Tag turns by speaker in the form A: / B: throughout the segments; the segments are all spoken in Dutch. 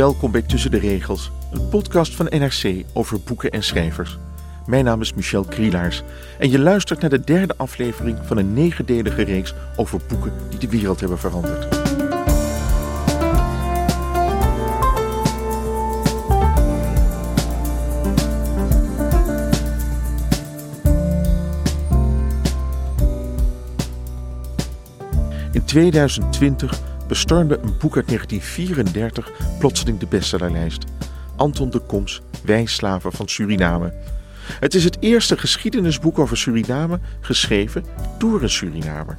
A: Welkom bij Tussen de Regels, een podcast van NRC over boeken en schrijvers. Mijn naam is Michel Krielaars en je luistert naar de derde aflevering van een negendelige reeks over boeken die de wereld hebben veranderd. In 2020 bestormde een boek uit 1934 plotseling de bestsellerlijst. Anton de Koms, Wij slaven van Suriname. Het is het eerste geschiedenisboek over Suriname geschreven door een Surinamer.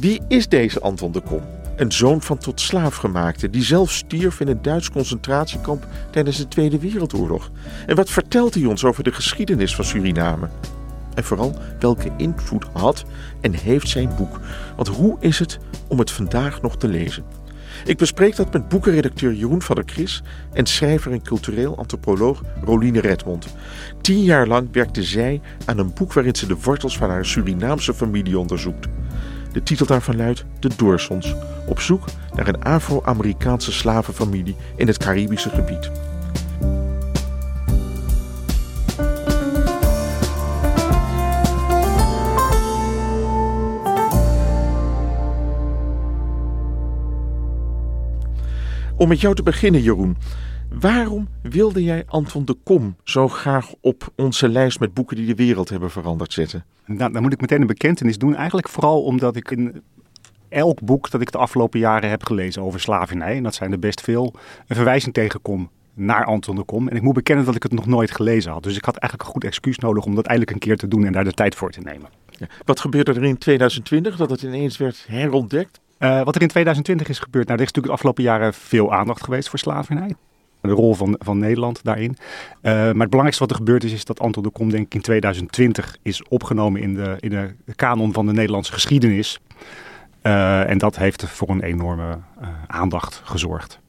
A: Wie is deze Anton de Kom? Een zoon van tot slaafgemaakte die zelf stierf in een Duits concentratiekamp tijdens de Tweede Wereldoorlog. En wat vertelt hij ons over de geschiedenis van Suriname? En vooral welke invloed had en heeft zijn boek? Want hoe is het om het vandaag nog te lezen? Ik bespreek dat met boekenredacteur Jeroen van der Kris en schrijver en cultureel antropoloog Roline Redmond. Tien jaar lang werkte zij aan een boek waarin ze de wortels van haar Surinaamse familie onderzoekt. De titel daarvan luidt De Doorsons, op zoek naar een Afro-Amerikaanse slavenfamilie in het Caribische gebied. Om met jou te beginnen, Jeroen. Waarom wilde jij Anton de Kom zo graag op onze lijst met boeken die de wereld hebben veranderd zetten?
B: Nou, dan moet ik meteen een bekentenis doen. Eigenlijk vooral omdat ik in elk boek dat ik de afgelopen jaren heb gelezen over slavernij, en dat zijn er best veel, een verwijzing tegenkom naar Anton de Kom. En ik moet bekennen dat ik het nog nooit gelezen had. Dus ik had eigenlijk een goed excuus nodig om dat eindelijk een keer te doen en daar de tijd voor te nemen.
A: Ja. Wat gebeurde er in 2020 dat het ineens werd herontdekt?
B: Uh, wat er in 2020 is gebeurd, nou, er is natuurlijk de afgelopen jaren veel aandacht geweest voor slavernij. De rol van, van Nederland daarin. Uh, maar het belangrijkste wat er gebeurd is, is dat Anton de Kom, denk ik, in 2020 is opgenomen in de, in de kanon van de Nederlandse geschiedenis. Uh, en dat heeft voor een enorme aandacht gezorgd.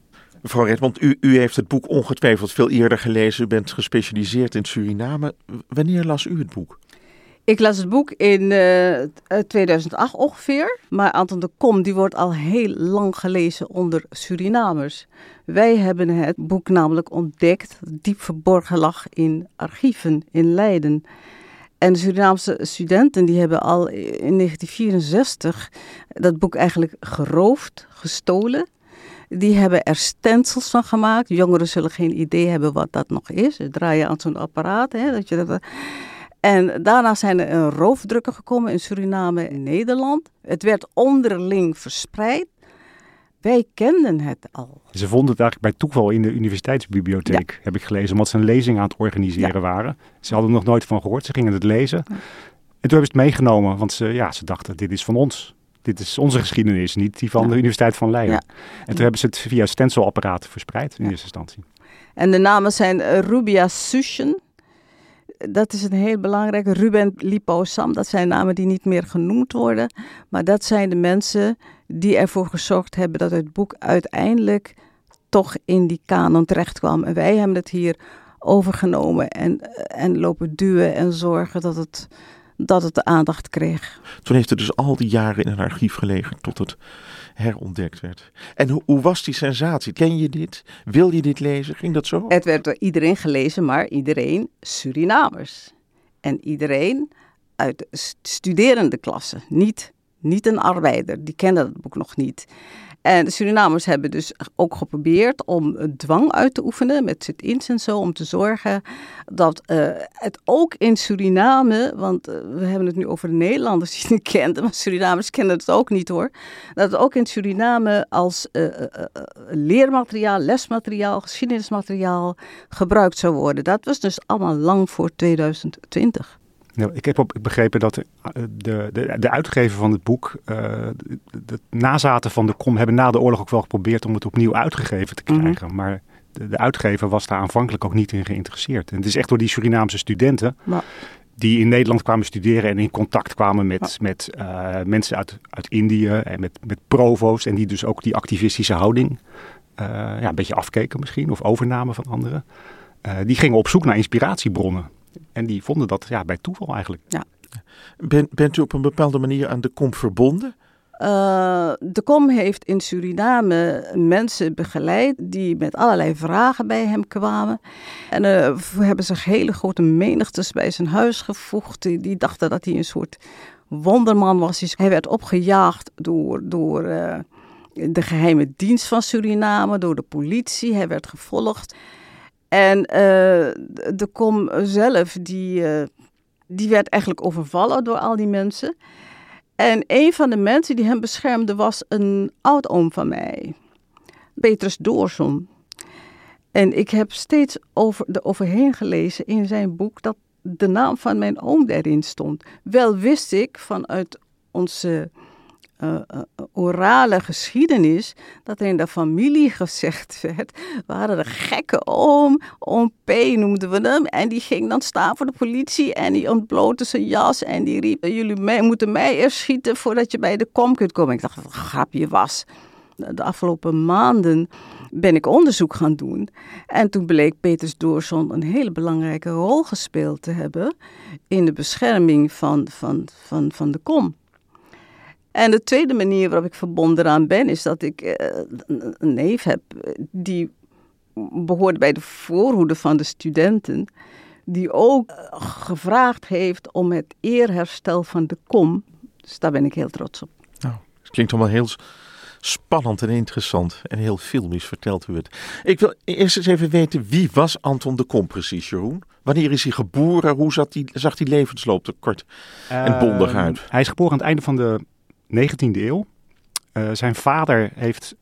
A: Mevrouw Redmond, u, u heeft het boek ongetwijfeld veel eerder gelezen. U bent gespecialiseerd in Suriname. Wanneer las u het boek?
C: Ik las het boek in uh, 2008 ongeveer. Maar Anton de Kom die wordt al heel lang gelezen onder Surinamers. Wij hebben het boek namelijk ontdekt, diep verborgen lag in archieven in Leiden. En Surinaamse studenten die hebben al in 1964 dat boek eigenlijk geroofd, gestolen. Die hebben er stencils van gemaakt. Jongeren zullen geen idee hebben wat dat nog is. Ze draaien aan zo'n apparaat. Hè, dat je dat, en daarna zijn er roofdrukken gekomen in Suriname en Nederland. Het werd onderling verspreid. Wij kenden het al.
B: Ze vonden het eigenlijk bij toeval in de universiteitsbibliotheek, ja. heb ik gelezen, omdat ze een lezing aan het organiseren ja. waren. Ze hadden er nog nooit van gehoord, ze gingen het lezen. Ja. En toen hebben ze het meegenomen, want ze, ja, ze dachten, dit is van ons. Dit is onze geschiedenis, niet die van de Universiteit van Leiden. En toen hebben ze het via stencilapparaten verspreid in eerste instantie.
C: En de namen zijn uh, Rubia Sushen, dat is een heel belangrijke. Ruben Lipo Sam, dat zijn namen die niet meer genoemd worden. Maar dat zijn de mensen die ervoor gezorgd hebben dat het boek uiteindelijk toch in die kanon terecht kwam. En wij hebben het hier overgenomen en, en lopen duwen en zorgen dat het, dat het de aandacht kreeg.
A: Toen heeft het dus al die jaren in een archief gelegen tot het herontdekt werd. En hoe, hoe, was die sensatie? Ken je dit? Wil je dit lezen? Ging dat zo?
C: Het werd door iedereen gelezen, maar iedereen Surinamers. En iedereen uit de studerende klasse, niet niet een arbeider. Die kende het boek nog niet. En de Surinamers hebben dus ook geprobeerd om dwang uit te oefenen met sit-ins en zo, om te zorgen dat uh, het ook in Suriname, want uh, we hebben het nu over de Nederlanders die het kenden, maar Surinamers kennen het ook niet hoor, dat het ook in Suriname als uh, leermateriaal, lesmateriaal, geschiedenismateriaal gebruikt zou worden. Dat was dus allemaal lang voor 2020.
B: Nou, ik heb op begrepen dat de, de, de uitgever van het boek, uh, de, de, nazaten van de kom, hebben na de oorlog ook wel geprobeerd om het opnieuw uitgegeven te krijgen. Mm -hmm. Maar de, de, uitgever was daar aanvankelijk ook niet in geïnteresseerd. En het is echt door die Surinaamse studenten
C: maar.
B: die in Nederland kwamen studeren en in contact kwamen met, met uh, mensen uit, uit Indië en met, met provo's. En die dus ook die activistische houding uh, ja, een beetje afkeken misschien, of overnamen van anderen. die gingen op zoek naar inspiratiebronnen. En die vonden dat ja, bij toeval eigenlijk.
C: Ja.
A: Ben, bent u op een bepaalde manier aan de kom verbonden?
C: Uh, de kom heeft in Suriname mensen begeleid die met allerlei vragen bij hem kwamen. En uh, hebben zich hele grote menigtes bij zijn huis gevoegd. Die, die dachten dat hij een soort wonderman was. Hij werd opgejaagd door, door uh, de geheime dienst van Suriname, door de politie. Hij werd gevolgd. En uh, de kom zelf, die, uh, die werd eigenlijk overvallen door al die mensen. En een van de mensen die hem beschermde was een oud-oom van mij, Petrus Doorson. En ik heb steeds over, er overheen gelezen in zijn boek dat de naam van mijn oom erin stond. Wel wist ik vanuit onze uh, orale geschiedenis, dat er in de familie gezegd werd, waren er gekke oom, oom P noemden we hem, en die ging dan staan voor de politie en die ontblootte zijn jas en die riep, jullie mij, moeten mij eerst schieten voordat je bij de kom kunt komen. Ik dacht het een grapje was. De afgelopen maanden ben ik onderzoek gaan doen. En toen bleek Peters Doorson een hele belangrijke rol gespeeld te hebben in de bescherming van, van, van, van de kom. En de tweede manier waarop ik verbonden aan ben, is dat ik uh, een neef heb die behoort bij de voorhoede van de studenten, die ook gevraagd heeft om het eerherstel van de kom. Dus daar ben ik heel trots op.
A: Nou, het klinkt allemaal heel spannend en interessant en heel filmisch vertelt u het. Ik wil eerst eens even weten, wie was Anton de Kom precies, Jeroen? Wanneer is hij geboren? Hoe zat die, zag die levensloop er kort en bondig uit?
B: Uh, hij is geboren aan het einde van de 19e eeuw. Uh, zijn vader heeft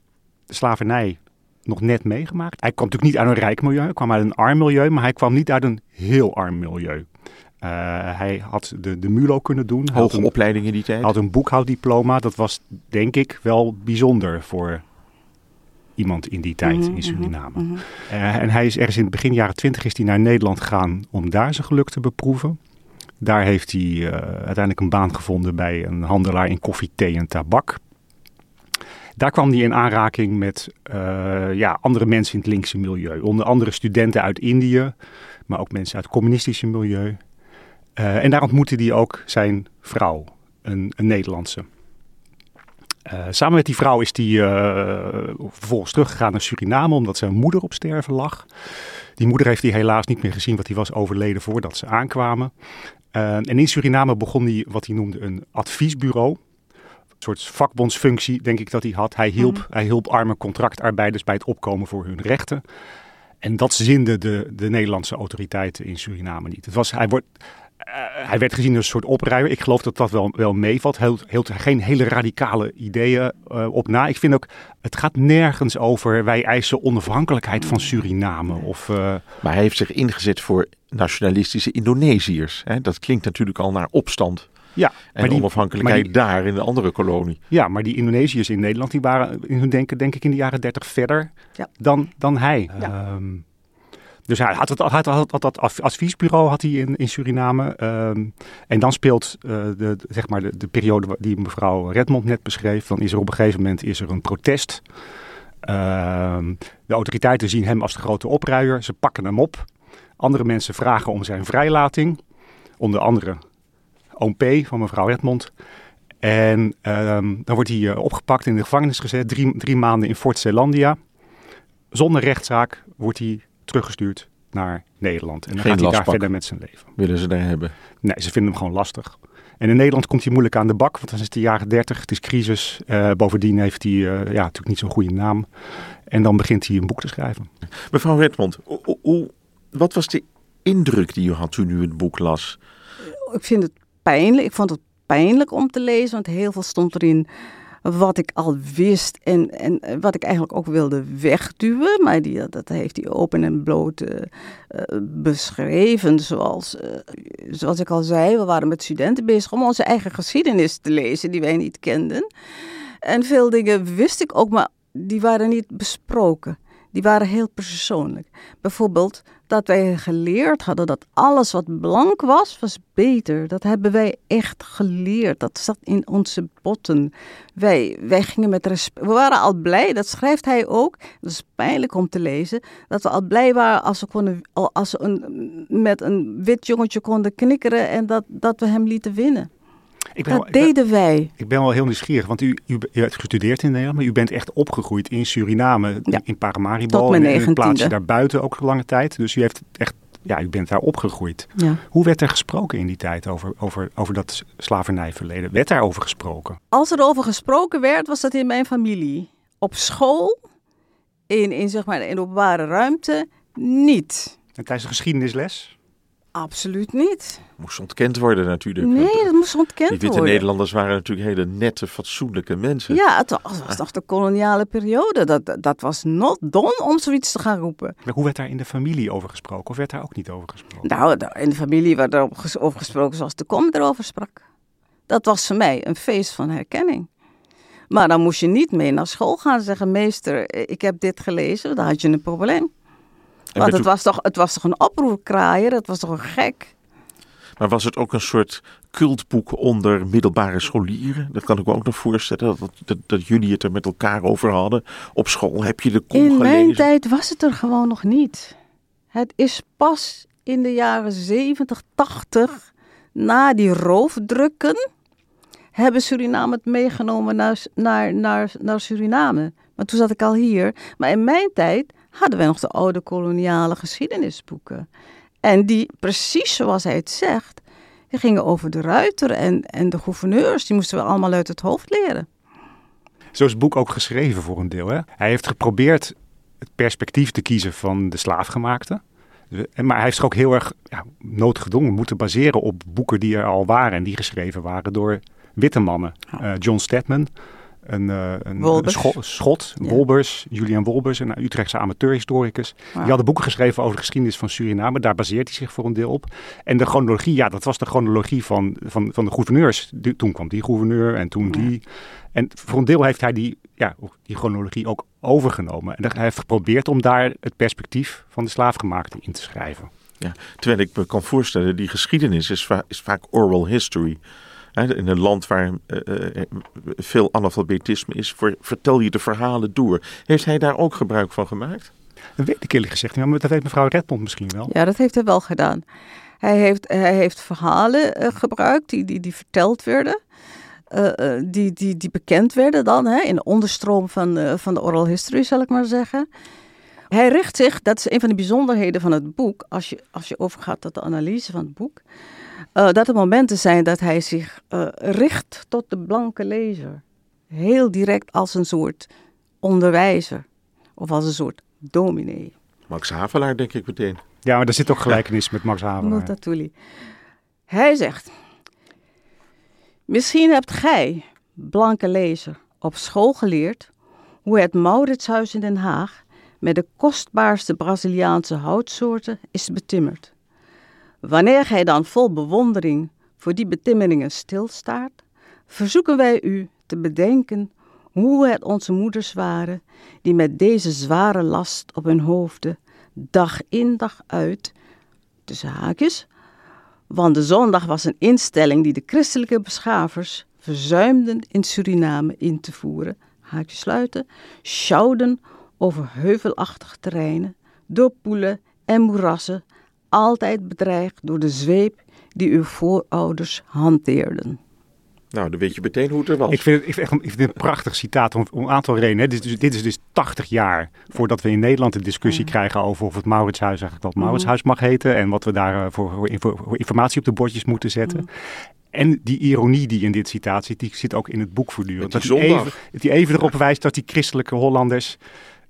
B: de slavernij nog net meegemaakt. Hij kwam natuurlijk niet uit een rijk milieu, hij kwam uit een arm milieu, maar hij kwam niet uit een heel arm milieu. Uh, hij had de, de MULO kunnen doen.
A: Hoge
B: een,
A: opleiding in die tijd.
B: had een boekhouddiploma. Dat was denk ik wel bijzonder voor iemand in die tijd
C: Mhm,
B: in Suriname.
C: mhm, mhm.
B: Uh, en hij is ergens in het begin jaren twintig is hij naar Nederland gegaan om daar zijn geluk te beproeven. Daar heeft hij uh, uiteindelijk een baan gevonden bij een handelaar in koffie, thee en tabak. Daar kwam hij in aanraking met uh, ja, andere mensen in het linkse milieu. Onder andere studenten uit Indië, maar ook mensen uit het communistische milieu. Uh, en daar ontmoette hij ook zijn vrouw, een, een Nederlandse. Samen met die vrouw is hij vervolgens teruggegaan naar Suriname omdat zijn moeder op sterven lag. Die moeder heeft hij helaas niet meer gezien, want die was overleden voordat ze aankwamen. Uh, en in Suriname begon hij wat hij noemde een adviesbureau. Een soort vakbondsfunctie, denk ik dat hij had. Hij hielp, mm. hij hielp arme contractarbeiders bij het opkomen voor hun rechten. En dat zinde de, de Nederlandse autoriteiten in Suriname niet. Het was, hij, wordt, hij werd gezien als een soort opruimer. Ik geloof dat dat wel, wel meevalt. Hij hield geen hele radicale ideeën uh, op na. Ik vind ook, het gaat nergens over wij eisen onafhankelijkheid van Suriname. Of, uh...
A: Maar hij heeft zich ingezet voor nationalistische Indonesiërs. Hè? Dat klinkt natuurlijk al naar opstand.
B: Ja,
A: en maar die, onafhankelijkheid die, daar in de andere kolonie.
B: Ja, maar die Indonesiërs in Nederland, die waren in hun denken denk ik in de jaren dertig verder
C: ja.
B: dan, dan hij.
C: Ja.
B: Um, dus hij had, het, had, dat adviesbureau had hij in, in Suriname. Um, en dan speelt uh, de, zeg maar de, de, periode die mevrouw Redmond net beschreef. Dan is er op een gegeven moment is er een protest. Um, de autoriteiten zien hem als de grote opruier. Ze pakken hem op. Andere mensen vragen om zijn vrijlating. Onder andere oom P. van mevrouw Redmond. En um, dan wordt hij uh, opgepakt en in de gevangenis gezet. Drie, drie maanden in Fort Zeelandia. Zonder rechtszaak wordt hij teruggestuurd naar Nederland. En dan
A: Geen
B: gaat hij daar verder met zijn leven.
A: Willen ze daar hebben?
B: Nee, ze vinden hem gewoon lastig. En in Nederland komt hij moeilijk aan de bak, want dan is het de jaren 30, het is crisis. Uh, bovendien heeft hij uh, ja, natuurlijk niet zo'n goede naam. En dan begint hij een boek te schrijven.
A: Mevrouw Redmond, wat was de indruk die u had toen u het boek las?
C: Ik vind het pijnlijk. Ik vond het pijnlijk om te lezen, want heel veel stond erin wat ik al wist en, en wat ik eigenlijk ook wilde wegduwen. Maar die, dat heeft hij open en bloot uh, beschreven. Zoals, zoals ik al zei, we waren met studenten bezig om onze eigen geschiedenis te lezen, die wij niet kenden. En veel dingen wist ik ook, maar die waren niet besproken. Die waren heel persoonlijk. Bijvoorbeeld dat wij geleerd hadden dat alles wat blank was, was beter. Dat hebben wij echt geleerd. Dat zat in onze botten. Wij, wij gingen met respect. We waren al blij, dat schrijft hij ook. Dat is pijnlijk om te lezen. Dat we al blij waren als we, konden, als we een, met een wit jongetje konden knikkeren en dat, dat we hem lieten winnen. Ik ben dat wel, deden
B: ben,
C: wij.
B: Ik ben wel heel nieuwsgierig, want u, u, u hebt gestudeerd in Nederland, maar u bent echt opgegroeid in Suriname, ja. in Paramaribo.
C: Tot mijn
B: en een plaatsje daarbuiten ook lange tijd. Dus u heeft echt ja, u bent daar opgegroeid.
C: Ja.
B: Hoe werd er gesproken in die tijd over, over, over dat slavernijverleden? Werd daarover gesproken?
C: Als er over gesproken werd, was dat in mijn familie. Op school, in, in, zeg maar, in openbare ruimte, niet.
B: En tijdens de geschiedenisles?
C: Absoluut niet.
A: Moest ontkend worden natuurlijk.
C: Nee, dat moest ontkend
A: worden. Die witte Nederlanders waren natuurlijk hele nette, fatsoenlijke mensen.
C: Ja, het was, was nog de koloniale periode. Dat, dat was not done om zoiets te gaan roepen.
B: Maar hoe werd daar in de familie over gesproken? Of werd daar ook niet over gesproken?
C: Nou, in de familie werd er over gesproken zoals de kom erover sprak. Dat was voor mij een feest van herkenning. Maar dan moest je niet mee naar school gaan zeggen... meester, ik heb dit gelezen, dan had je een probleem. Want het, was toch, het was toch een oproerkraaier, het was toch een gek.
A: Maar was het ook een soort cultboek onder middelbare scholieren? Dat kan ik me ook nog voorstellen, dat, dat, dat jullie het er met elkaar over hadden. Op school heb je de kom
C: In
A: gelezen?
C: mijn tijd was het er gewoon nog niet. Het is pas in de jaren 70, 80, na die roofdrukken, hebben Suriname het meegenomen naar, naar, naar, naar Suriname. Maar toen zat ik al hier. Maar in mijn tijd hadden we nog de oude koloniale geschiedenisboeken. En die, precies zoals hij het zegt, die gingen over de ruiter en, en de gouverneurs. Die moesten we allemaal uit het hoofd leren.
B: Zo is het boek ook geschreven voor een deel. Hè? Hij heeft geprobeerd het perspectief te kiezen van de slaafgemaakte. Maar hij heeft zich ook heel erg ja, noodgedwongen moeten baseren op boeken die er al waren en die geschreven waren door witte mannen. Uh, John Stedman, een, uh, een, een schot, ja. Wolbers, Julian Wolbers, een Utrechtse amateurhistoricus. Die hadden boeken geschreven over de geschiedenis van Suriname. Daar baseert hij zich voor een deel op. En de chronologie, ja, dat was de chronologie van, van, van de gouverneurs. toen kwam die gouverneur en toen die. En voor een deel heeft hij die, ja, die chronologie ook overgenomen. En hij heeft geprobeerd om daar het perspectief van de slaafgemaakte in te schrijven.
A: Ja, terwijl ik me kan voorstellen, die geschiedenis is, va is vaak oral history. In een land waar uh, veel analfabetisme is, vertel je de verhalen door. Heeft hij daar ook gebruik van gemaakt?
B: Dat weet ik eerlijk gezegd niet, maar dat weet mevrouw Redmond misschien wel.
C: Ja, dat heeft hij wel gedaan. Hij heeft, hij heeft verhalen uh, gebruikt die, die, die verteld werden. Uh, die, die, die bekend werden dan hè, in de onderstroom van, uh, van de oral history, zal ik maar zeggen. Hij richt zich, dat is een van de bijzonderheden van het boek, als je, als je overgaat tot de analyse van het boek. Uh, dat er momenten zijn dat hij zich uh, richt tot de blanke lezer. Heel direct als een soort onderwijzer of als een soort dominee.
A: Max Havelaar denk ik meteen.
B: Ja, maar er zit ook gelijkenis ja. met Max Havelaar.
C: Multatuli. Hij zegt, misschien hebt gij, blanke lezer, op school geleerd hoe het Mauritshuis in Den Haag met de kostbaarste Braziliaanse houtsoorten is betimmerd. Wanneer gij dan vol bewondering voor die betimmeringen stilstaat, verzoeken wij u te bedenken hoe het onze moeders waren, die met deze zware last op hun hoofden dag in dag uit, tussen haakjes, want de zondag was een instelling die de christelijke beschavers verzuimden in Suriname in te voeren, haakjes sluiten, sjouwden over heuvelachtige terreinen, door poelen en moerassen, altijd bedreigd door de zweep die uw voorouders hanteerden.
A: Nou, dan weet je meteen hoe het er was.
B: Ik vind het, ik vind het, ik vind het een prachtig citaat om, om een aantal redenen. Dit is, dus, dit is dus 80 jaar voordat we in Nederland een discussie mm. krijgen over of het Mauritshuis eigenlijk dat Mauritshuis mag heten. En wat we daar voor, voor, voor, informatie op de bordjes moeten zetten. Mm. En die ironie die in dit citaat zit, die zit ook in het boek voortdurend.
A: Die
B: dat hij even, hij even erop wijst dat die christelijke Hollanders...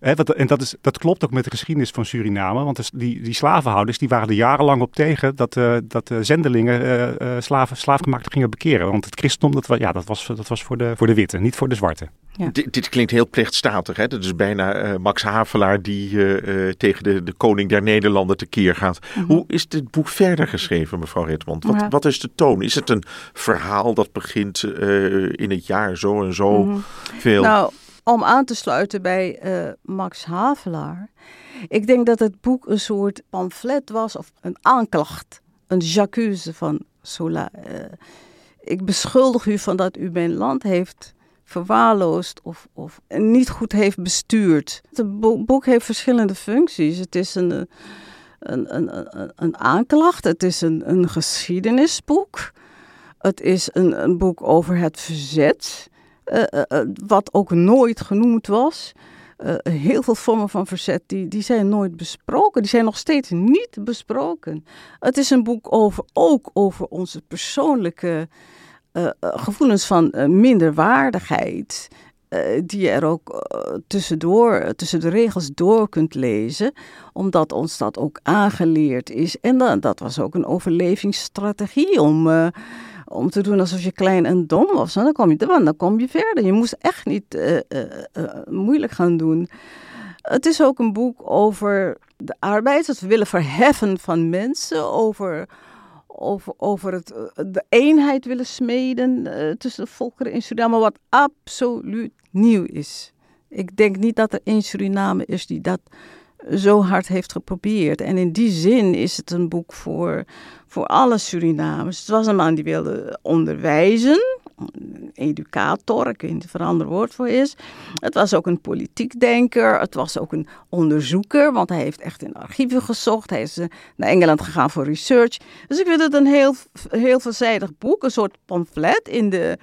B: Wat, en dat, is, dat klopt ook met de geschiedenis van Suriname. Want dus die, die slavenhouders die waren er jarenlang op tegen dat, eh, dat de zendelingen eh, eh, slaven, slaafgemaakten gingen bekeren. Want het christendom dat, ja, dat was, dat was voor, de, voor de witte, niet voor de zwarte.
C: Ja.
A: Dit, dit klinkt heel plechtstatig. Hè? Dat is bijna eh, Max Havelaar die eh, eh, tegen de, de koning der Nederlanden tekeer gaat. Hoe is dit boek verder geschreven, mevrouw Redmond? Wat,
C: Ja.
A: wat is de toon? Is het een verhaal dat begint eh, in het jaar zo en zo veel?
C: Nou, om aan te sluiten bij eh, Max Havelaar. Ik denk dat het boek een soort pamflet was of een aanklacht. Een j'accuse van Sola. Eh, ik beschuldig u van dat u mijn land heeft verwaarloosd of, of niet goed heeft bestuurd. Het bo- boek heeft verschillende functies. Het is een, een, een, een, aanklacht, het is een, een geschiedenisboek. Het is een, een boek over het verzet, wat ook nooit genoemd was. Eh, heel veel vormen van verzet die, die zijn nooit besproken. Die zijn nog steeds niet besproken. Het is een boek over, ook over onze persoonlijke eh, eh, gevoelens van eh, minderwaardigheid. eh, die je er ook eh, tussendoor, eh, tussen de regels door kunt lezen, omdat ons dat ook aangeleerd is. En dan, dat was ook een overlevingsstrategie om, eh, om te doen alsof je klein en dom was. Dan kom je, dan, kom je verder. Je moest echt niet eh, eh, eh, moeilijk gaan doen. Het is ook een boek over de arbeid, het willen verheffen van mensen, over, over, over het, de eenheid willen smeden tussen de volkeren in Suriname, wat absoluut nieuw is. Ik denk niet dat er één Suriname is die dat zo hard heeft geprobeerd. En in die zin is het een boek voor, voor alle Surinamers. Het was een man die wilde onderwijzen, educator, ik weet niet of er een ander woord voor is. Het was ook een politiek denker, het was ook een onderzoeker, want hij heeft echt in archieven gezocht. Hij is eh, naar Engeland gegaan voor research. Dus ik vind het een heel, heel veelzijdig boek, een soort pamflet in de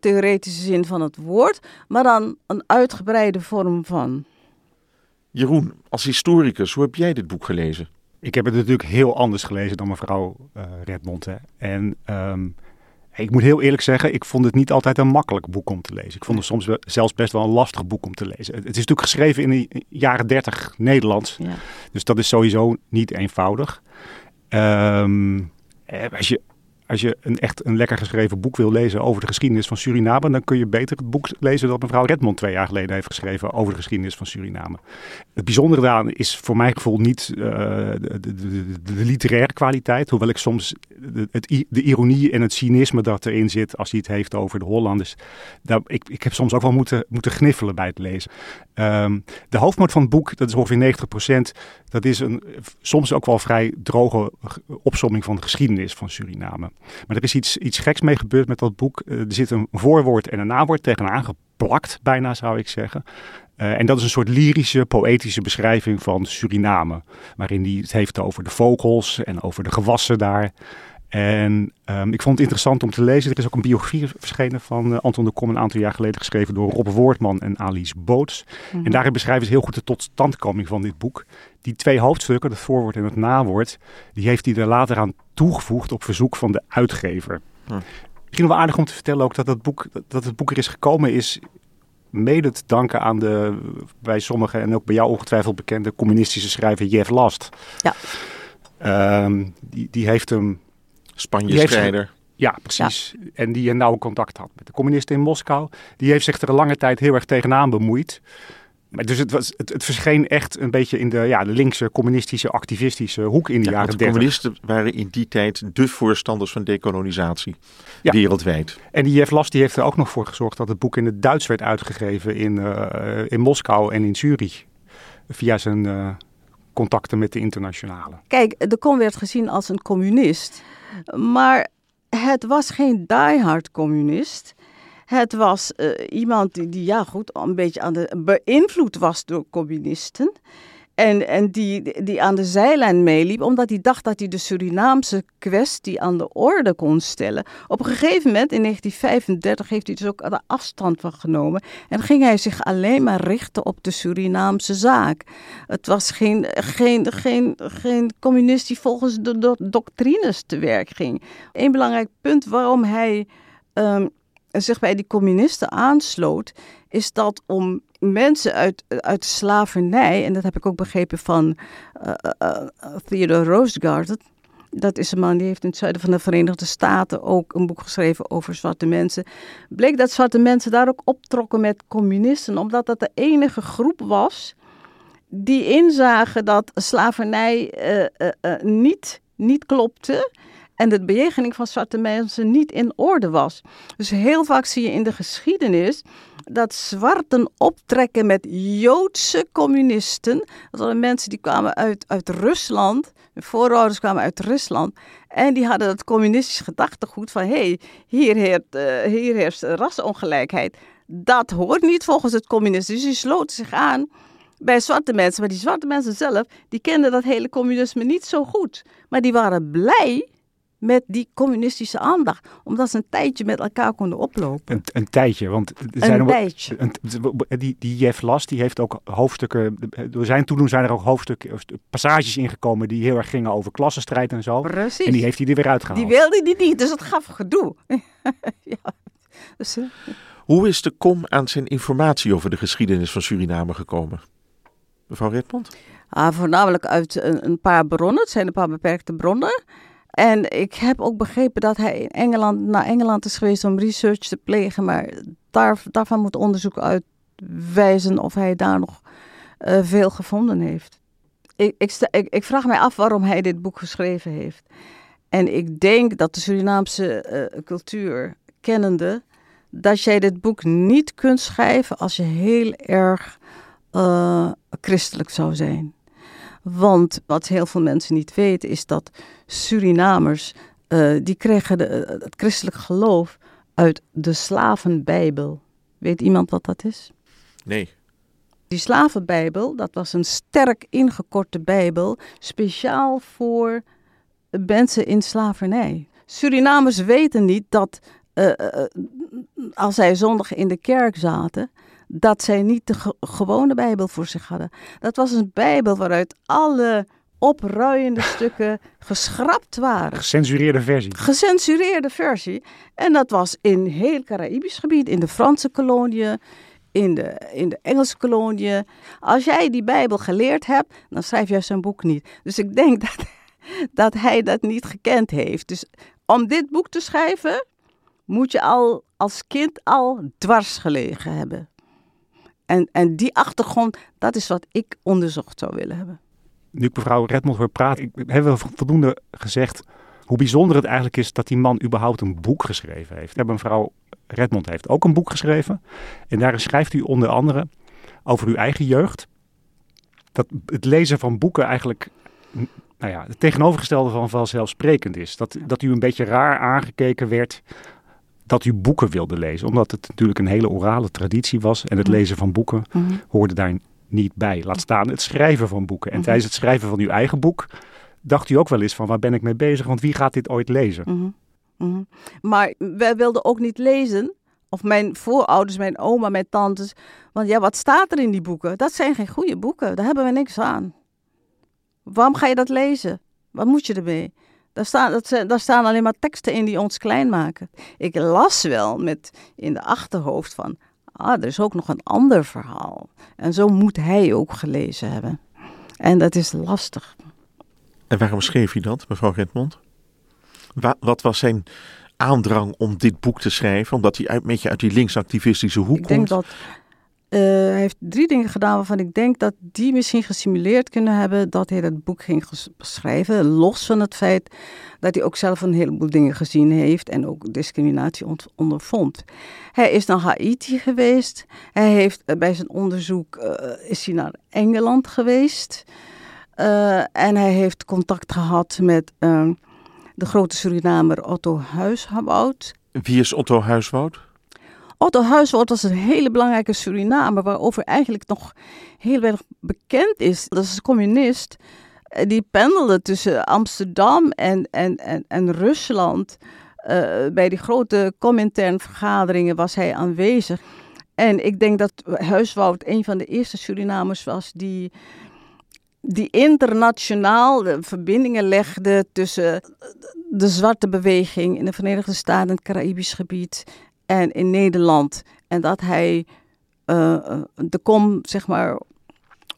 C: theoretische zin van het woord, maar dan een uitgebreide vorm van.
A: Jeroen, als historicus, hoe heb jij dit boek gelezen?
B: Ik heb het natuurlijk heel anders gelezen dan mevrouw eh Redmond. Hè. En ehm, ik moet heel eerlijk zeggen, ik vond het niet altijd een makkelijk boek om te lezen. Ik vond het soms wel- zelfs best wel een lastig boek om te lezen. Het, het is natuurlijk geschreven in de jaren 30 Nederlands.
C: Ja.
B: Dus dat is sowieso niet eenvoudig. Ehm, eh, als je, als je een echt een lekker geschreven boek wil lezen over de geschiedenis van Suriname, dan kun je beter het boek lezen dat mevrouw Redmond twee jaar geleden heeft geschreven over de geschiedenis van Suriname. Het bijzondere daaraan is voor mijn gevoel niet eh, de, de, de, literaire kwaliteit, hoewel ik soms de, ironie en het cynisme dat erin zit als hij het heeft over de Hollanders. Daar, ik, ik heb soms ook wel moeten, moeten gniffelen bij het lezen. Ehm, de hoofdmoot van het boek, dat is ongeveer 90% dat is een soms ook wel vrij droge opsomming van de geschiedenis van Suriname. Maar er is iets, iets geks mee gebeurd met dat boek. Eh, er zit een voorwoord en een nawoord tegenaan geplakt, bijna zou ik zeggen. Eh, en dat is een soort lyrische, poëtische beschrijving van Suriname. Waarin hij het heeft over de vogels en over de gewassen daar. En ehm, ik vond het interessant om te lezen. Er is ook een biografie verschenen van eh, Anton de Kom een aantal jaar geleden geschreven door Rob Woordman en Alice Boots. En daarin beschrijven ze heel goed de totstandkoming van dit boek. Die twee hoofdstukken, het voorwoord en het nawoord, die heeft hij er later aan toegevoegd op verzoek van de uitgever.
A: Hm.
B: Misschien wel aardig om te vertellen ook dat het boek, dat het boek er is gekomen is mede te danken aan de bij sommigen en ook bij jou ongetwijfeld bekende communistische schrijver Jeff Last.
C: Ja.
B: Ehm, die, die heeft hem
A: Spanje-strijder.
B: ja, precies. En die een nauw contact had met de communisten in Moskou. Die heeft zich er een lange tijd heel erg tegenaan bemoeid. Maar dus het, was, het, het verscheen echt een beetje in de, ja, de linkse, communistische, activistische hoek in de
A: Ja,
B: jaren
A: de
B: 30.
A: communisten waren in die tijd de voorstanders van dekolonisatie.
B: Ja.
A: Wereldwijd.
B: En die Jeff Last die heeft er ook nog voor gezorgd dat het boek in het Duits werd uitgegeven in, eh, in Moskou en in Zurich. Via zijn eh, contacten met de internationale.
C: Kijk, de Kom werd gezien als een communist. Maar het was geen diehard communist. Het was eh, iemand die, die, ja goed, een beetje aan de, beïnvloed was door communisten. En, en die, die aan de zijlijn meeliep, omdat hij dacht dat hij de Surinaamse kwestie aan de orde kon stellen. Op een gegeven moment, in 1935, heeft hij dus ook de afstand van genomen. En ging hij zich alleen maar richten op de Surinaamse zaak. Het was geen, geen, geen, geen communist die volgens de do doctrines te werk ging. Een belangrijk punt waarom hij um, zich bij die communisten aansloot, is dat om mensen uit, uit slavernij, en dat heb ik ook begrepen van uh, uh, Theodore Roosevelt, dat is een man die heeft in het zuiden van de Verenigde Staten ook een boek geschreven over zwarte mensen. Bleek dat zwarte mensen daar ook optrokken met communisten, omdat dat de enige groep was die inzagen dat slavernij niet, niet klopte en de bejegening van zwarte mensen niet in orde was. Dus heel vaak zie je in de geschiedenis dat zwarten optrekken met Joodse communisten. Dat waren mensen die kwamen uit, uit Rusland. Hun voorouders kwamen uit Rusland. En die hadden het communistisch gedachtegoed van... hé, hey, hier, heert, uh, hier heerst rassenongelijkheid. Dat hoort niet volgens het communisme. Dus die sloten zich aan bij zwarte mensen. Maar die zwarte mensen zelf, die kenden dat hele communisme niet zo goed. Maar die waren blij met die communistische aandacht. Omdat ze een tijdje met elkaar konden oplopen.
B: Een, een tijdje, want er
C: zijn een tijdje.
B: Een, die, die Jeff Last die heeft ook hoofdstukken, door zijn toedoen zijn er ook hoofdstukken, passages ingekomen die heel erg gingen over klassenstrijd en zo.
C: Precies.
B: En die heeft hij er weer uitgehaald.
C: Die wilde hij niet, dus dat gaf gedoe. ja. Dus, uh...
A: Hoe is de kom aan zijn informatie over de geschiedenis van Suriname gekomen? Mevrouw Redmond?
C: Ah, voornamelijk uit een, een paar bronnen. Het zijn een paar beperkte bronnen. En ik heb ook begrepen dat hij in Engeland, naar Engeland is geweest om research te plegen. Maar daar, daarvan moet onderzoek uitwijzen of hij daar nog uh, veel gevonden heeft. Ik, ik, ik, vraag mij af waarom hij dit boek geschreven heeft. En ik denk dat de Surinaamse uh, cultuur kennende, dat jij dit boek niet kunt schrijven als je heel erg uh, christelijk zou zijn. Want wat heel veel mensen niet weten is dat Surinamers, uh, die kregen de, het christelijk geloof uit de slavenbijbel. Weet iemand wat dat is?
A: Nee.
C: Die slavenbijbel, dat was een sterk ingekorte bijbel, speciaal voor mensen in slavernij. Surinamers weten niet dat uh, uh, als zij zondag in de kerk zaten, dat zij niet de ge gewone Bijbel voor zich hadden. Dat was een Bijbel waaruit alle opruiende stukken geschrapt waren.
B: Gecensureerde versie.
C: Gecensureerde versie. En dat was in heel Caraïbisch gebied, in de Franse koloniën, in de, in de Engelse koloniën. Als jij die Bijbel geleerd hebt, dan schrijf jij zijn boek niet. Dus ik denk dat, dat hij dat niet gekend heeft. Dus om dit boek te schrijven, moet je al als kind al dwars gelegen hebben. En, en die achtergrond, dat is wat ik onderzocht zou willen hebben.
B: Nu ik mevrouw Redmond hoor praten, hebben we voldoende gezegd hoe bijzonder het eigenlijk is dat die man überhaupt een boek geschreven heeft. Mevrouw Redmond heeft ook een boek geschreven. En daarin schrijft u onder andere over uw eigen jeugd. Dat het lezen van boeken eigenlijk nou ja, het tegenovergestelde van vanzelfsprekend is. Dat, dat u een beetje raar aangekeken werd dat u boeken wilde lezen. Omdat het natuurlijk een hele orale traditie was. En het mhm. lezen van boeken mhm. hoorde daar niet bij. Laat staan het schrijven van boeken. En mhm. tijdens het schrijven van uw eigen boek dacht u ook wel eens van waar ben ik mee bezig? Want wie gaat dit ooit lezen?
C: Maar wij wilden ook niet lezen. Of mijn voorouders, mijn oma, mijn tantes. Want ja, wat staat er in die boeken? Dat zijn geen goede boeken. Daar hebben we niks aan. Waarom ga je dat lezen? Wat moet je ermee? Daar staan, dat, daar staan alleen maar teksten in die ons klein maken. Ik las wel met in de achterhoofd van, ah, er is ook nog een ander verhaal. En zo moet hij ook gelezen hebben. En dat is lastig.
A: En waarom schreef hij dat, mevrouw Redmond? Wat was zijn aandrang om dit boek te schrijven? Omdat hij uit, een beetje uit die linksactivistische hoek
C: ik
A: komt?
C: Ik denk dat uh, hij heeft drie dingen gedaan waarvan ik denk dat die misschien gesimuleerd kunnen hebben dat hij dat boek ging schrijven. Los van het feit dat hij ook zelf een heleboel dingen gezien heeft en ook discriminatie ondervond. Hij is naar Haiti geweest. Hij heeft uh, bij zijn onderzoek uh, is hij naar Engeland geweest. en hij heeft contact gehad met ehm, de grote Surinamer Otto Huiswoud.
A: Wie is Otto Huiswoud?
C: Otto Huiswoord was een hele belangrijke Surinamer, waarover eigenlijk nog heel weinig bekend is. Dat is een communist. Eh, die pendelde tussen Amsterdam en, en, en, en Rusland. Uh, bij die grote Comintern-vergaderingen was hij aanwezig. En ik denk dat Huiswoud een van de eerste Surinamers was die, die internationaal de verbindingen legde tussen de zwarte beweging in de Verenigde Staten, het Caraïbisch gebied en in Nederland. En dat hij uh, de kom, zeg maar,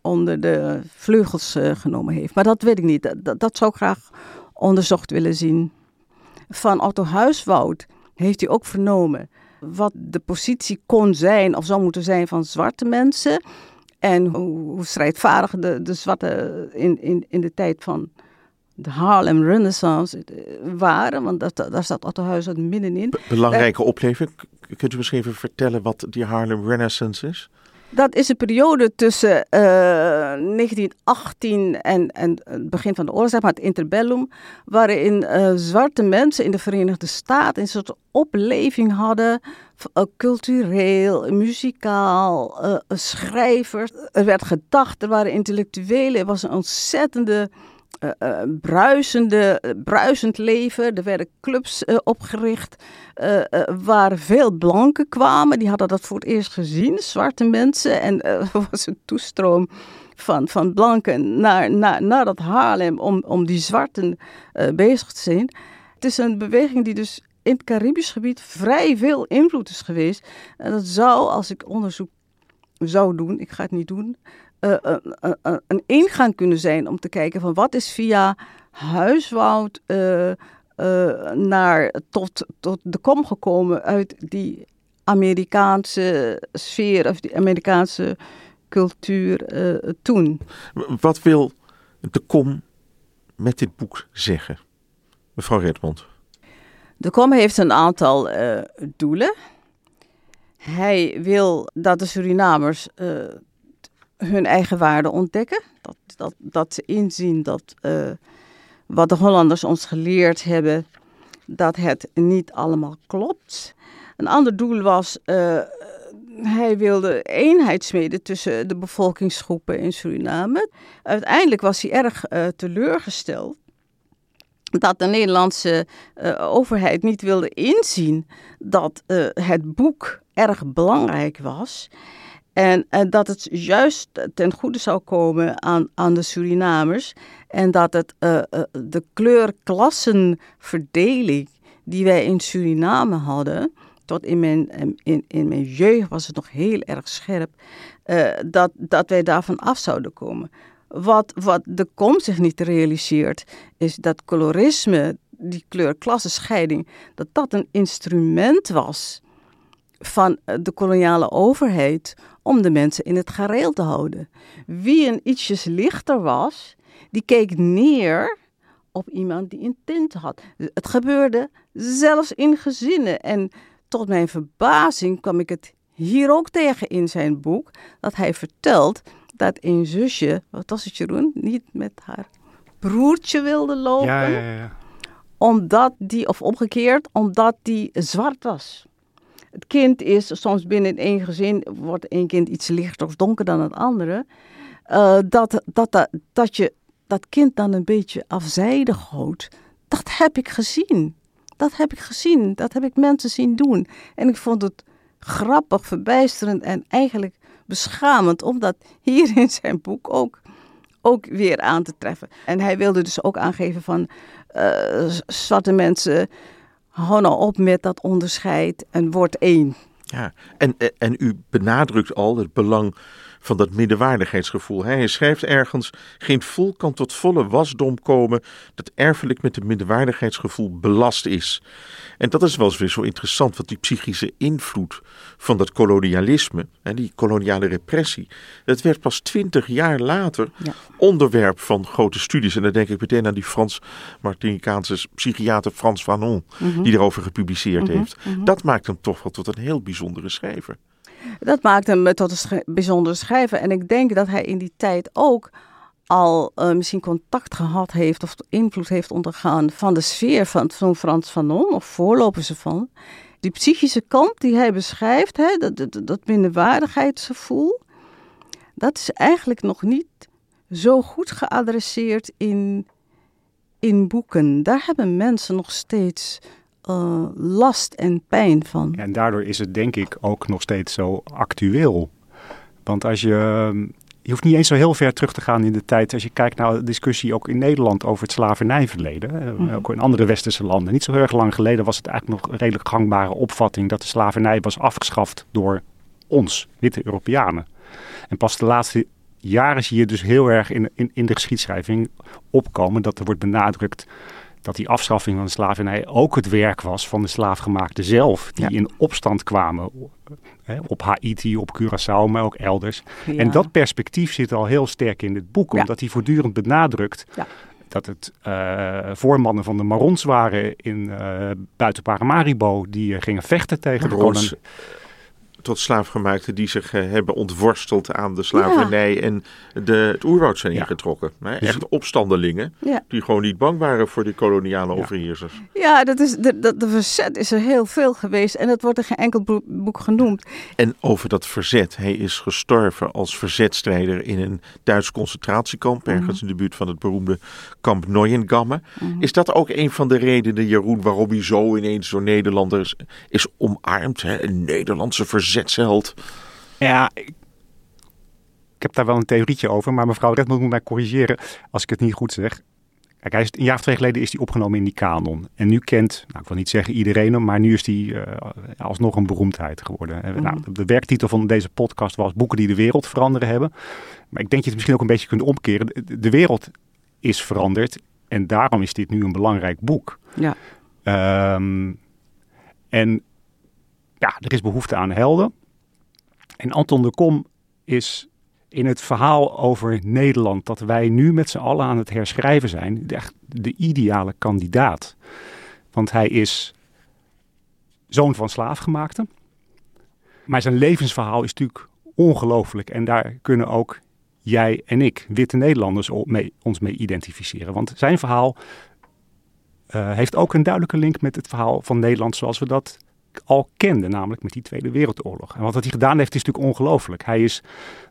C: onder de vleugels uh, genomen heeft. Maar dat weet ik niet. Dat, dat zou ik graag onderzocht willen zien. Van Otto Huiswoud heeft hij ook vernomen wat de positie kon zijn of zou moeten zijn van zwarte mensen. En hoe, hoe strijdvaardig de, de zwarte in, in, in de tijd van de Harlem Renaissance waren. Want dat, daar staat Otto Huiswoud middenin.
A: Belangrijke opleving. Kunt u misschien even vertellen wat die Harlem Renaissance is?
C: Dat is een periode tussen uh, 1918 en, en het begin van de oorlog, maar het interbellum, waarin uh, zwarte mensen in de Verenigde Staten een soort opleving hadden, uh, cultureel, muzikaal, schrijvers. Er werd gedacht, er waren intellectuelen, er was een ontzettende uh, bruisende, uh, bruisend leven. Er werden clubs opgericht waar veel blanken kwamen. Die hadden dat voor het eerst gezien, zwarte mensen. En er was een toestroom van, van blanken naar, naar, naar dat Haarlem om, om die zwarten bezig te zijn. Het is een beweging die dus in het Caribisch gebied vrij veel invloed is geweest. En dat zou, als ik onderzoek zou doen, ik ga het niet doen, uh, uh, een ingang kunnen zijn om te kijken van wat is via huiswoud naar tot, tot de kom gekomen uit die Amerikaanse sfeer of die Amerikaanse cultuur toen.
A: Wat wil de kom met dit boek zeggen, mevrouw Redmond?
C: De kom heeft een aantal doelen. Hij wil dat de Surinamers hun eigen waarde ontdekken. Dat, dat, dat ze inzien dat uh, wat de Hollanders ons geleerd hebben, dat het niet allemaal klopt. Een ander doel was, uh, hij wilde eenheid smeden tussen de bevolkingsgroepen in Suriname. Uiteindelijk was hij erg uh, teleurgesteld dat de Nederlandse overheid niet wilde inzien dat het boek erg belangrijk was. En, en, dat het juist ten goede zou komen aan, aan de Surinamers. En dat het uh, uh, de kleurklassenverdeling die wij in Suriname hadden. Tot in mijn, in, in mijn jeugd was het nog heel erg scherp. Uh, dat, dat wij daarvan af zouden komen. Wat, wat de kom zich niet realiseert, is dat colorisme, die kleurklassenscheiding, dat dat een instrument was van de koloniale overheid om de mensen in het gareel te houden. Wie een ietsjes lichter was, die keek neer op iemand die een tint had. Het gebeurde zelfs in gezinnen. En tot mijn verbazing kwam ik het hier ook tegen in zijn boek, dat hij vertelt dat een zusje, wat was het Jeroen, niet met haar broertje wilde lopen.
B: Ja, ja, ja.
C: Omdat die, of omgekeerd, omdat die zwart was. Het kind is soms binnen één gezin, wordt één kind iets lichter of donker dan het andere. Uh, dat, dat, dat, je dat kind dan een beetje afzijdig houdt. Dat heb ik gezien. Dat heb ik gezien. Dat heb ik mensen zien doen. En ik vond het grappig, verbijsterend en eigenlijk beschamend om dat hier in zijn boek ook, ook weer aan te treffen. En hij wilde dus ook aangeven van uh, zwarte mensen hou nou op met dat onderscheid en word één.
A: Ja, en, en u benadrukt al het belang van dat middenwaardigheidsgevoel. Hij schrijft ergens: geen volk kan tot volle wasdom komen dat erfelijk met het middenwaardigheidsgevoel belast is. En dat is wel eens weer zo interessant, want die psychische invloed van dat kolonialisme en die koloniale repressie, dat werd pas twintig jaar later ja. onderwerp van grote studies. En dan denk ik meteen aan die Frans-Martinicaanse psychiater Frans Fanon, mm -hmm. die erover gepubliceerd mm -hmm, heeft. Mm -hmm. Dat maakt hem toch wel tot een heel bijzondere schrijver.
C: Dat maakt hem tot een sch bijzondere schrijver. En ik denk dat hij in die tijd ook al uh, misschien contact gehad heeft of invloed heeft ondergaan van de sfeer van zo'n Frans Fanon of voorlopers ervan. Die psychische kant die hij beschrijft, hè, dat, dat, dat minderwaardigheidsgevoel, dat is eigenlijk nog niet zo goed geadresseerd in, in boeken. Daar hebben mensen nog steeds uh, last en pijn van.
B: En daardoor is het denk ik ook nog steeds zo actueel. Want als je, je hoeft niet eens zo heel ver terug te gaan in de tijd. Als je kijkt naar de discussie ook in Nederland over het slavernijverleden. Mm. Ook in andere westerse landen. Niet zo heel erg lang geleden was het eigenlijk nog een redelijk gangbare opvatting dat de slavernij was afgeschaft door ons, witte Europeanen. En pas de laatste jaren zie je dus heel erg in, in, in de geschiedschrijving opkomen dat er wordt benadrukt dat die afschaffing van de slavernij ook het werk was van de slaafgemaakten zelf. Die in opstand kwamen hè, op Haiti, op Curaçao, maar ook elders. En dat perspectief zit al heel sterk in het boek, omdat hij voortdurend benadrukt dat het uh, voormannen van de Marons waren in uh, buiten Paramaribo die uh, gingen vechten tegen de Marons
A: tot slaafgemaakten die zich uh, hebben ontworsteld aan de slavernij en de, het oerwoud zijn ingetrokken. Hè? Dus Echt opstandelingen die gewoon niet bang waren voor die koloniale overheersers.
C: Ja, dat is, de, de, de, verzet is er heel veel geweest en dat wordt in geen enkel boek genoemd.
A: En over dat verzet, hij is gestorven als verzetstrijder in een Duits concentratiekamp, mhm. ergens in de buurt van het beroemde kamp Neuengamme. Mhm. Is dat ook een van de redenen, Jeroen, waarom hij zo ineens door Nederlanders is omarmd? Hè? Een Nederlandse verzet verzetsheld.
B: Ja, ik, ik, heb daar wel een theorietje over, maar mevrouw Redmond moet mij corrigeren als ik het niet goed zeg. Kijk, hij is, een jaar of twee geleden is hij opgenomen in die kanon. En nu kent, nou, ik wil niet zeggen iedereen hem, maar nu is hij uh, alsnog een beroemdheid geworden. Mm nou, de werktitel van deze podcast was Boeken die de wereld veranderen hebben. Maar ik denk dat je het misschien ook een beetje kunt omkeren. De, de wereld is veranderd en daarom is dit nu een belangrijk boek.
C: Ja.
B: Um, en ja, er is behoefte aan helden. En Anton de Kom is in het verhaal over Nederland, dat wij nu met z'n allen aan het herschrijven zijn, echt de ideale kandidaat. Want hij is zoon van slaafgemaakte. Maar zijn levensverhaal is natuurlijk ongelooflijk. En daar kunnen ook jij en ik, witte Nederlanders, ons mee identificeren. Want zijn verhaal uh, heeft ook een duidelijke link met het verhaal van Nederland zoals we dat al kende, namelijk met die Tweede Wereldoorlog. En wat hij gedaan heeft is natuurlijk ongelooflijk. Hij is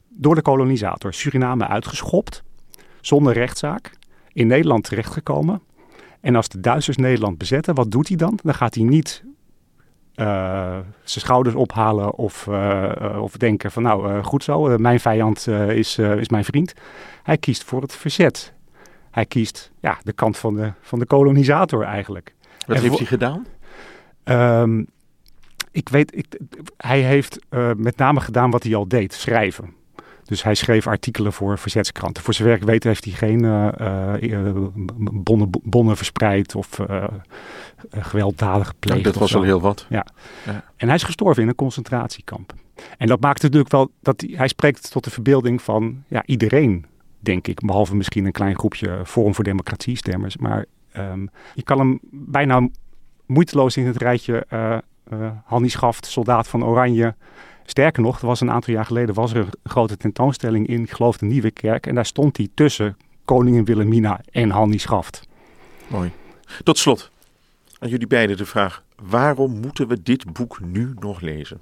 B: door de kolonisator Suriname uitgeschopt, zonder rechtszaak, in Nederland terechtgekomen. En als de Duitsers Nederland bezetten, wat doet hij dan? Dan gaat hij niet uh, zijn schouders ophalen of, uh, of denken van nou uh, goed zo, mijn vijand is, is mijn vriend. Hij kiest voor het verzet. Hij kiest ja, de kant van de, van de kolonisator eigenlijk.
A: Wat heeft hij gedaan?
B: Um, ik weet, ik, hij heeft uh, met name gedaan wat hij al deed, schrijven. Dus hij schreef artikelen voor verzetskranten. Voor zover ik weet heeft hij geen uh, uh, bonnen, bonnen, verspreid of gewelddadig gepleegd.
A: dat was al heel wat.
B: Ja. ja. En hij is gestorven in een concentratiekamp. En dat maakt natuurlijk wel dat hij, hij spreekt tot de verbeelding van ja, iedereen, denk ik. Behalve misschien een klein groepje Forum voor Democratie stemmers. Maar um, je kan hem bijna moeiteloos in het rijtje uh, Hannie Schaft, soldaat van Oranje. Sterker nog, er was een aantal jaar geleden was er een grote tentoonstelling in, ik geloof de Nieuwe Kerk. En daar stond hij tussen koningin Wilhelmina en Hannie Schaft.
A: Mooi. Tot slot, aan jullie beiden de vraag, waarom moeten we dit boek nu nog lezen?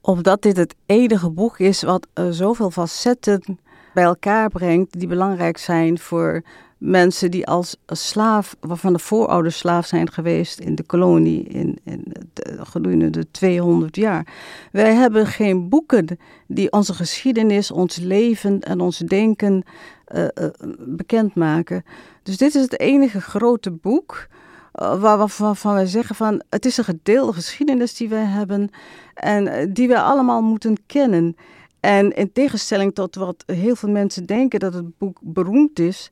C: Omdat dit het enige boek is wat uh, zoveel facetten bij elkaar brengt die belangrijk zijn voor mensen die als slaaf, waarvan de voorouders slaaf zijn geweest in de kolonie in, in gedurende de 200 jaar. Wij hebben geen boeken die onze geschiedenis, ons leven en ons denken uh, uh, bekendmaken. Dus dit is het enige grote boek waarvan wij zeggen van het is een gedeelde geschiedenis die wij hebben en die wij allemaal moeten kennen. En in tegenstelling tot wat heel veel mensen denken dat het boek beroemd is,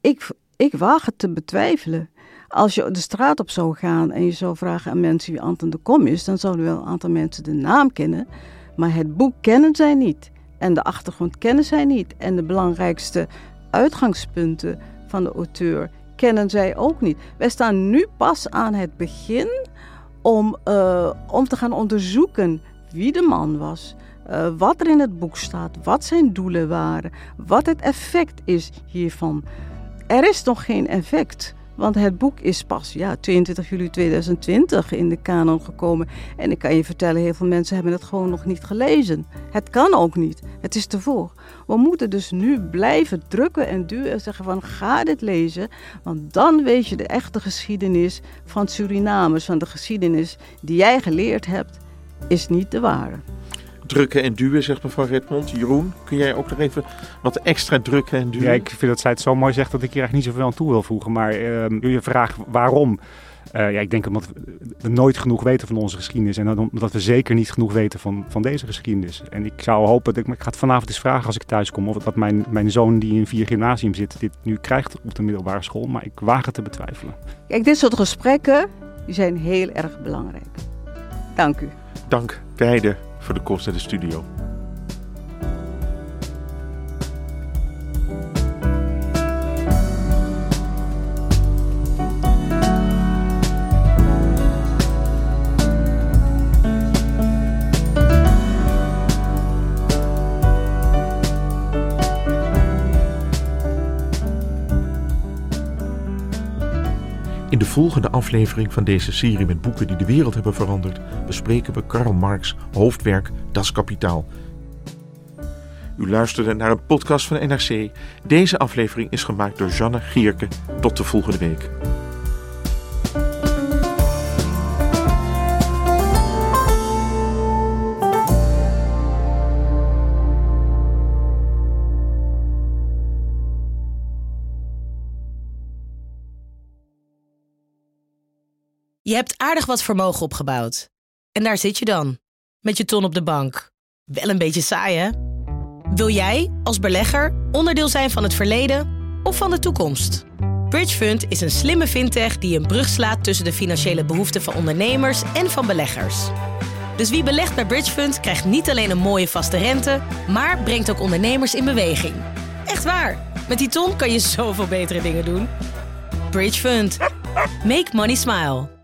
C: ik, ik waag het te betwijfelen. Als je de straat op zou gaan en je zou vragen aan mensen wie Anton de Kom is, dan zouden wel een aantal mensen de naam kennen, maar het boek kennen zij niet. En de achtergrond kennen zij niet. En de belangrijkste uitgangspunten van de auteur kennen zij ook niet. Wij staan nu pas aan het begin om, uh, om te gaan onderzoeken wie de man was. Uh, wat er in het boek staat, wat zijn doelen waren, wat het effect is hiervan. Er is nog geen effect Want het boek is pas ja, 22 juli 2020 in de kanon gekomen. En ik kan je vertellen, heel veel mensen hebben het gewoon nog niet gelezen. Het kan ook niet. Het is te vroeg. We moeten dus nu blijven drukken en duwen en zeggen van ga dit lezen. Want dan weet je de echte geschiedenis van Surinamers. Van de geschiedenis die jij geleerd hebt, is niet de ware
A: drukken en duwen, zegt mevrouw Redmond. Jeroen, kun jij ook nog even wat extra drukken en duwen?
B: Ja, ik vind dat zij het zo mooi zegt dat ik hier eigenlijk niet zoveel aan toe wil voegen. Maar uh, je vraagt waarom. Uh, ja, ik denk omdat we nooit genoeg weten van onze geschiedenis. En omdat we zeker niet genoeg weten van, van deze geschiedenis. En ik zou hopen, dat ik, ik ga het vanavond eens vragen als ik thuis kom. Of dat mijn, mijn zoon die in vier gymnasium zit, dit nu krijgt op de middelbare school. Maar ik waag het te betwijfelen.
C: Kijk, dit soort gesprekken die zijn heel erg belangrijk. Dank u.
A: Dank beiden voor de komst naar de studio. In de volgende aflevering van deze serie met boeken die de wereld hebben veranderd, bespreken we Karl Marx' hoofdwerk Das Kapitaal. U luisterde naar een podcast van NRC. Deze aflevering is gemaakt door Janne Gierke. Tot de volgende week.
D: Je hebt aardig wat vermogen opgebouwd. En daar zit je dan, met je ton op de bank. Wel een beetje saai, hè? Wil jij, als belegger, onderdeel zijn van het verleden of van de toekomst? Bridgefund is een slimme fintech die een brug slaat tussen de financiële behoeften van ondernemers en van beleggers. Dus wie belegt bij Bridgefund krijgt niet alleen een mooie vaste rente, maar brengt ook ondernemers in beweging. Echt waar, met die ton kan je zoveel betere dingen doen. Bridgefund. Make money smile.